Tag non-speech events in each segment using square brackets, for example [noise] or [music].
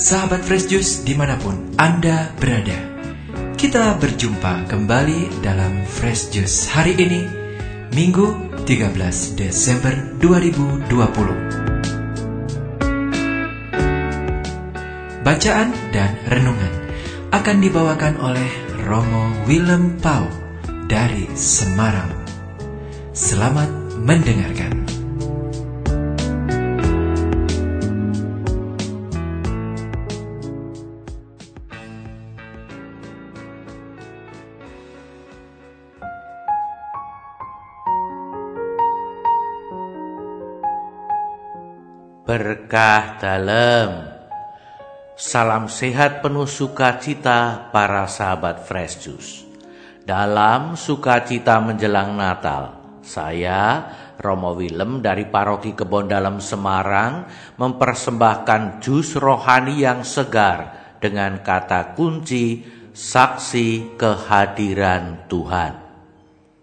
Sahabat Fresh Juice di mana pun Anda berada. Kita berjumpa kembali dalam Fresh Juice hari ini Minggu 13 Desember 2020 Bacaan dan renungan akan dibawakan oleh Romo Willem Pau dari Semarang. Selamat mendengarkan Berkah dalam. Salam sehat penuh sukacita para sahabat Fresh Juice. Dalam sukacita menjelang Natal Saya Romo Willem dari Paroki Kebon Dalam Semarang Mempersembahkan jus rohani yang segar Dengan kata kunci saksi kehadiran Tuhan.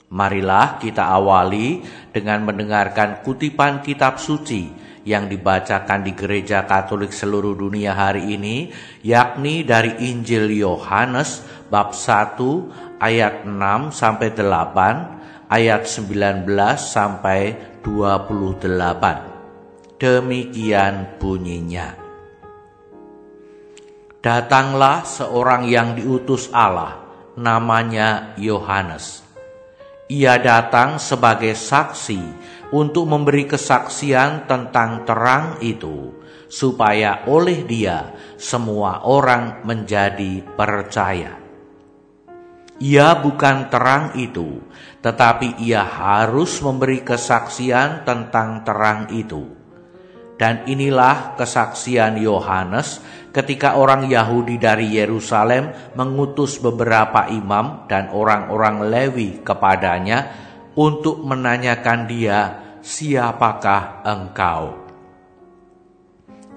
Marilah kita awali dengan mendengarkan kutipan kitab suci yang dibacakan di gereja Katolik seluruh dunia hari ini yakni dari Injil Yohanes bab 1 ayat 6 sampai 8 ayat 19 sampai 28 demikian bunyinya. Datanglah seorang yang diutus Allah namanya Yohanes. Ia datang sebagai saksi untuk memberi kesaksian tentang terang itu, supaya oleh Dia semua orang menjadi percaya. Ia bukan terang itu, tetapi ia harus memberi kesaksian tentang terang itu. Dan inilah kesaksian Yohanes ketika orang Yahudi dari Yerusalem mengutus beberapa imam dan orang-orang Lewi kepadanya untuk menanyakan dia, "Siapakah engkau?"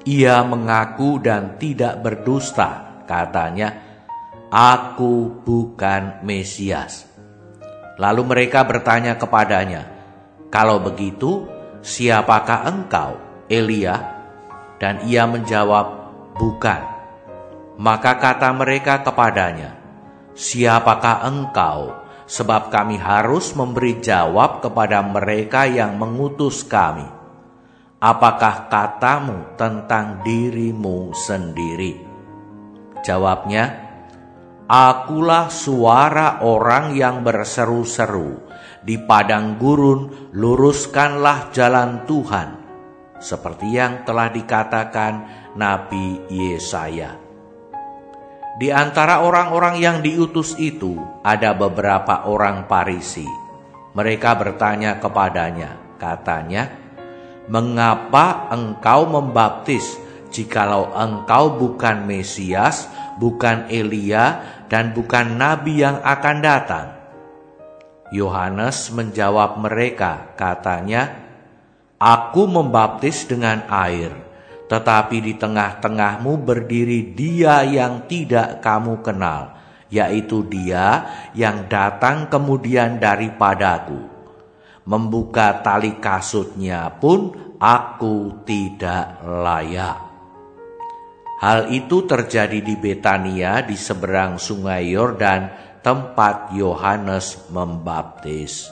Ia mengaku dan tidak berdusta, katanya, "Aku bukan Mesias." Lalu mereka bertanya kepadanya, "Kalau begitu, siapakah engkau, Elia?" Dan ia menjawab, "Bukan." Maka kata mereka kepadanya, "Siapakah engkau?" Sebab kami harus memberi jawab kepada mereka yang mengutus kami. Apakah katamu tentang dirimu sendiri? Jawabnya, Akulah suara orang yang berseru-seru di padang gurun, luruskanlah jalan Tuhan, seperti yang telah dikatakan Nabi Yesaya. Di antara orang-orang yang diutus itu ada beberapa orang Parisi. Mereka bertanya kepadanya, katanya, "Mengapa engkau membaptis jikalau engkau bukan Mesias, bukan Elia, dan bukan nabi yang akan datang?" Yohanes menjawab mereka, katanya, "Aku membaptis dengan air." Tetapi di tengah-tengahmu berdiri dia yang tidak kamu kenal, yaitu dia yang datang kemudian daripadaku. Membuka tali kasutnya pun aku tidak layak. Hal itu terjadi di Betania di seberang sungai Yordan tempat Yohanes membaptis.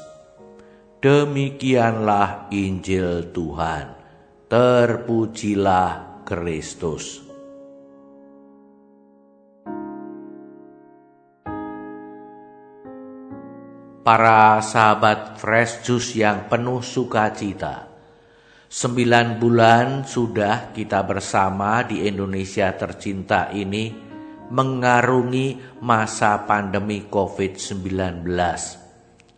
Demikianlah Injil Tuhan. Terpujilah Kristus. Para sahabat fresh juice yang penuh sukacita. Sembilan bulan sudah kita bersama di Indonesia tercinta ini mengarungi masa pandemi COVID-19.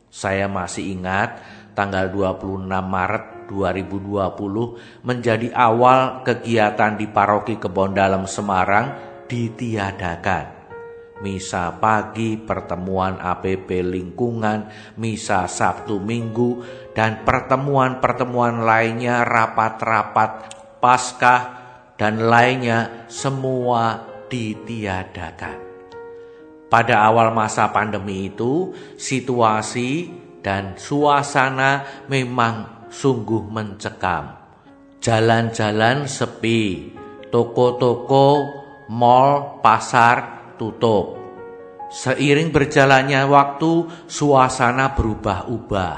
Saya masih ingat tanggal 26 Maret 2020 menjadi awal kegiatan di Paroki Kebon Dalam Semarang ditiadakan. Misa pagi, pertemuan APP lingkungan, misa Sabtu Minggu, dan pertemuan-pertemuan lainnya, rapat-rapat Paskah, dan lainnya semua ditiadakan. Pada awal masa pandemi itu, situasi dan suasana memang sungguh mencekam. Jalan-jalan sepi, toko-toko Mall, pasar tutup. Seiring berjalannya waktu, suasana berubah-ubah.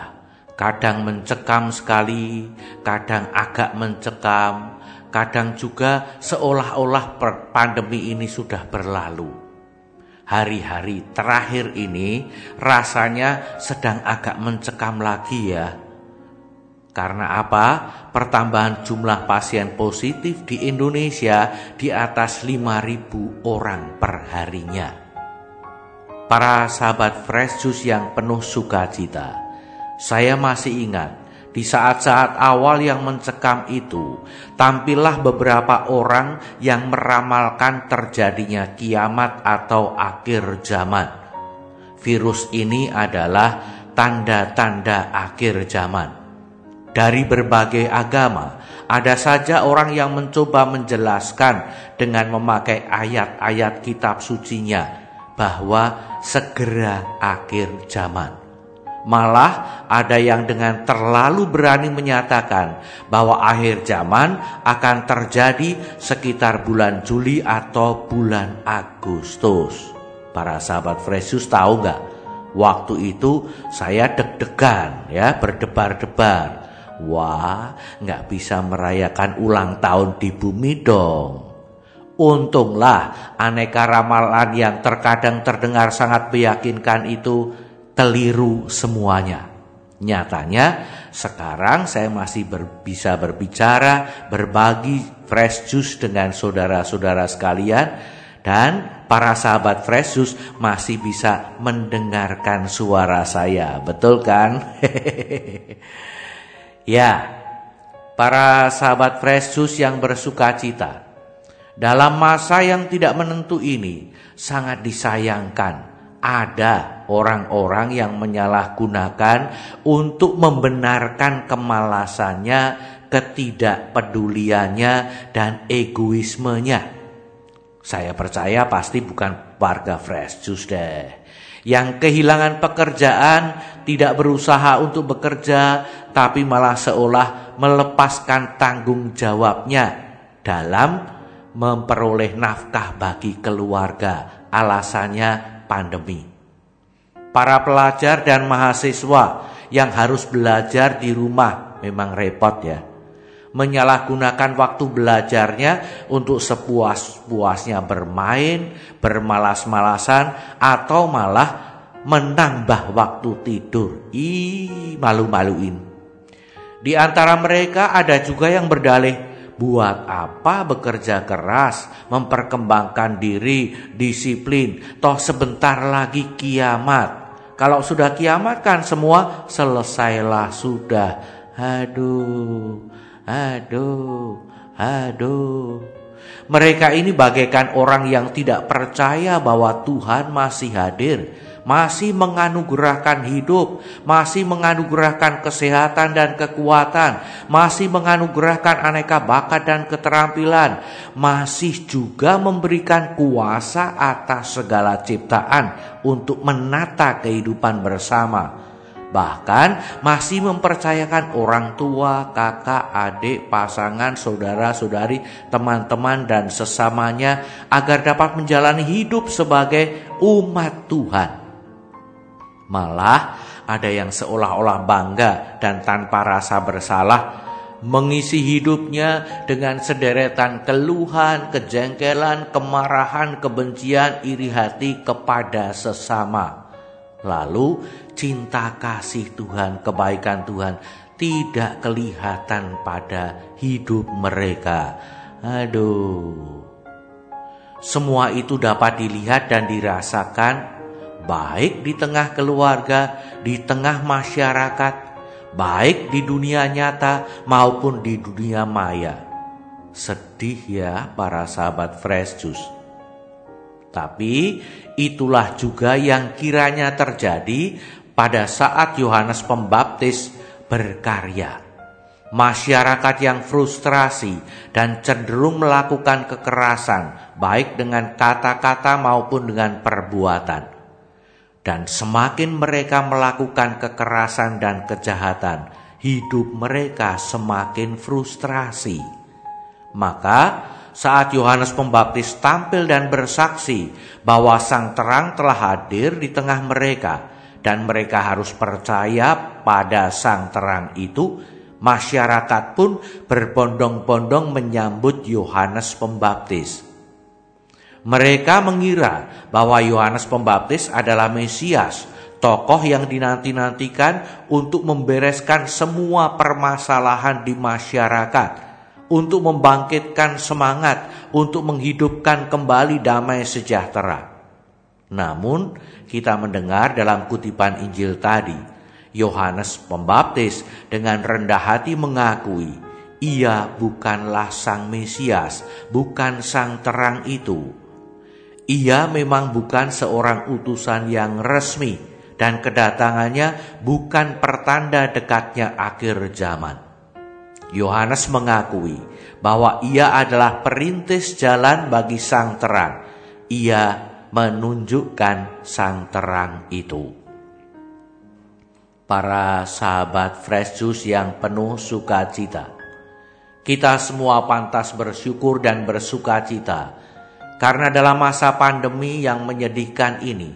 Kadang mencekam sekali, kadang agak mencekam, kadang juga seolah-olah pandemi ini sudah berlalu. Hari-hari terakhir ini rasanya sedang agak mencekam lagi ya. Karena apa? Pertambahan jumlah pasien positif di Indonesia di atas 5.000 orang per harinya. Para sahabat Fresh Juice yang penuh sukacita, saya masih ingat di saat-saat awal yang mencekam itu, tampillah beberapa orang yang meramalkan terjadinya kiamat atau akhir zaman. Virus ini adalah tanda-tanda akhir zaman. Dari berbagai agama, ada saja orang yang mencoba menjelaskan dengan memakai ayat-ayat kitab sucinya bahwa segera akhir zaman. Malah ada yang dengan terlalu berani menyatakan bahwa akhir zaman akan terjadi sekitar bulan Juli atau bulan Agustus. Para sahabat Fresus tahu nggak? Waktu itu saya deg-degan ya berdebar-debar. Wah nggak bisa merayakan ulang tahun di bumi dong. Untunglah aneka ramalan yang terkadang terdengar sangat meyakinkan itu keliru semuanya. Nyatanya sekarang saya masih ber, bisa berbicara, berbagi fresh juice dengan saudara-saudara sekalian dan para sahabat fresh juice masih bisa mendengarkan suara saya. Betul kan? [laughs] ya, para sahabat juice yang bersuka cita. Dalam masa yang tidak menentu ini sangat disayangkan ada orang-orang yang menyalahgunakan untuk membenarkan kemalasannya, ketidakpeduliannya, dan egoismenya. Saya percaya pasti bukan warga fresh juice deh. Yang kehilangan pekerjaan tidak berusaha untuk bekerja, tapi malah seolah melepaskan tanggung jawabnya dalam memperoleh nafkah bagi keluarga. Alasannya pandemi. Para pelajar dan mahasiswa yang harus belajar di rumah memang repot ya. Menyalahgunakan waktu belajarnya untuk sepuas-puasnya bermain, bermalas-malasan, atau malah menambah waktu tidur. Ih, malu-maluin. Di antara mereka ada juga yang berdalih, Buat apa bekerja keras, memperkembangkan diri, disiplin, toh sebentar lagi kiamat. Kalau sudah kiamat kan semua selesailah sudah. Aduh, aduh, aduh. Mereka ini bagaikan orang yang tidak percaya bahwa Tuhan masih hadir masih menganugerahkan hidup, masih menganugerahkan kesehatan dan kekuatan, masih menganugerahkan aneka bakat dan keterampilan, masih juga memberikan kuasa atas segala ciptaan untuk menata kehidupan bersama. Bahkan masih mempercayakan orang tua, kakak, adik, pasangan, saudara-saudari, teman-teman, dan sesamanya agar dapat menjalani hidup sebagai umat Tuhan. Malah ada yang seolah-olah bangga dan tanpa rasa bersalah mengisi hidupnya dengan sederetan keluhan, kejengkelan, kemarahan, kebencian, iri hati kepada sesama. Lalu cinta kasih Tuhan, kebaikan Tuhan tidak kelihatan pada hidup mereka. Aduh. Semua itu dapat dilihat dan dirasakan baik di tengah keluarga, di tengah masyarakat, baik di dunia nyata maupun di dunia maya. Sedih ya para sahabat fresh juice. Tapi itulah juga yang kiranya terjadi pada saat Yohanes Pembaptis berkarya. Masyarakat yang frustrasi dan cenderung melakukan kekerasan, baik dengan kata-kata maupun dengan perbuatan dan semakin mereka melakukan kekerasan dan kejahatan, hidup mereka semakin frustrasi. Maka saat Yohanes Pembaptis tampil dan bersaksi bahwa sang terang telah hadir di tengah mereka dan mereka harus percaya pada sang terang itu, masyarakat pun berbondong-bondong menyambut Yohanes Pembaptis. Mereka mengira bahwa Yohanes Pembaptis adalah Mesias, tokoh yang dinanti-nantikan untuk membereskan semua permasalahan di masyarakat untuk membangkitkan semangat, untuk menghidupkan kembali damai sejahtera. Namun, kita mendengar dalam kutipan Injil tadi, Yohanes Pembaptis dengan rendah hati mengakui, ia bukanlah sang Mesias, bukan sang terang itu. Ia memang bukan seorang utusan yang resmi, dan kedatangannya bukan pertanda dekatnya akhir zaman. Yohanes mengakui bahwa ia adalah perintis jalan bagi sang terang. Ia menunjukkan sang terang itu. Para sahabat Fresh Juice yang penuh sukacita. Kita semua pantas bersyukur dan bersukacita karena dalam masa pandemi yang menyedihkan ini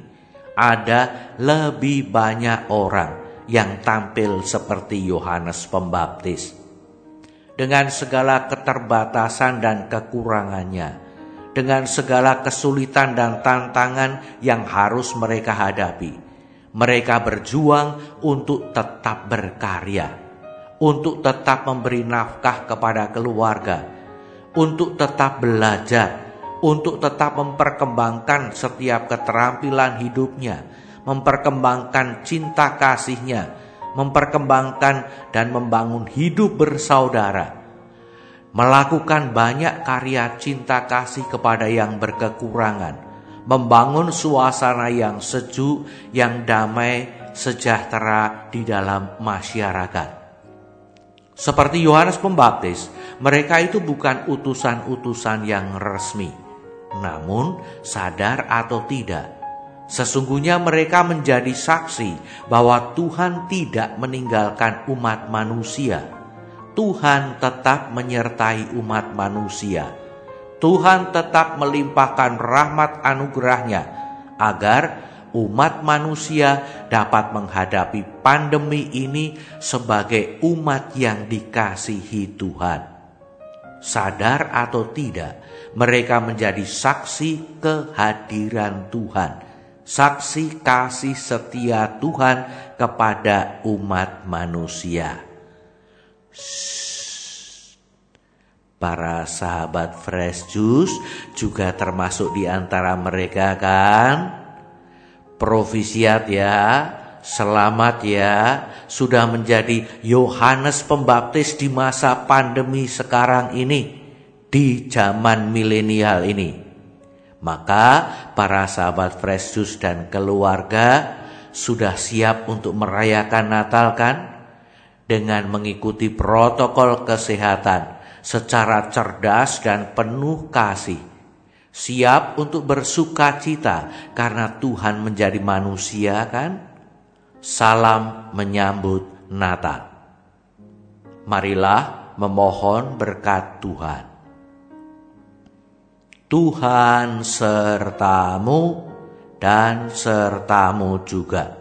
ada lebih banyak orang yang tampil seperti Yohanes Pembaptis dengan segala keterbatasan dan kekurangannya, dengan segala kesulitan dan tantangan yang harus mereka hadapi. Mereka berjuang untuk tetap berkarya, untuk tetap memberi nafkah kepada keluarga, untuk tetap belajar, untuk tetap memperkembangkan setiap keterampilan hidupnya, memperkembangkan cinta kasihnya, memperkembangkan dan membangun hidup bersaudara, melakukan banyak karya cinta kasih kepada yang berkekurangan, membangun suasana yang sejuk, yang damai, sejahtera di dalam masyarakat. Seperti Yohanes Pembaptis, mereka itu bukan utusan-utusan yang resmi, namun sadar atau tidak, Sesungguhnya mereka menjadi saksi bahwa Tuhan tidak meninggalkan umat manusia. Tuhan tetap menyertai umat manusia. Tuhan tetap melimpahkan rahmat anugerahnya agar umat manusia dapat menghadapi pandemi ini sebagai umat yang dikasihi Tuhan. Sadar atau tidak, mereka menjadi saksi kehadiran Tuhan saksi kasih setia Tuhan kepada umat manusia. Para sahabat Fresh Juice juga termasuk di antara mereka kan? Provisiat ya, selamat ya, sudah menjadi Yohanes Pembaptis di masa pandemi sekarang ini, di zaman milenial ini. Maka para sahabat Juice dan keluarga sudah siap untuk merayakan Natal kan? Dengan mengikuti protokol kesehatan secara cerdas dan penuh kasih. Siap untuk bersuka cita karena Tuhan menjadi manusia kan? Salam menyambut Natal. Marilah memohon berkat Tuhan. Tuhan sertamu dan sertamu juga.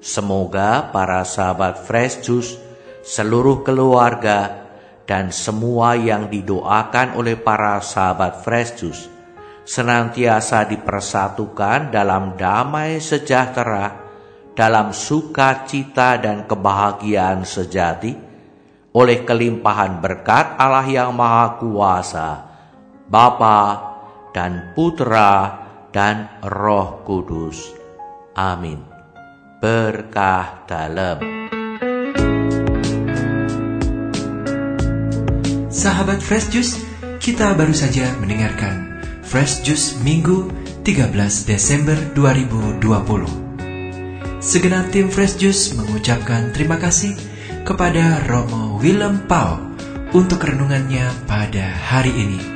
Semoga para sahabat Fresh Juice, seluruh keluarga, dan semua yang didoakan oleh para sahabat Fresh Juice senantiasa dipersatukan dalam damai sejahtera, dalam sukacita dan kebahagiaan sejati, oleh kelimpahan berkat Allah yang Maha Kuasa Bapa dan Putra dan Roh Kudus. Amin. Berkah dalam. Sahabat Fresh Juice, kita baru saja mendengarkan Fresh Juice Minggu 13 Desember 2020. Segenap tim Fresh Juice mengucapkan terima kasih kepada Romo Willem Pau untuk renungannya pada hari ini.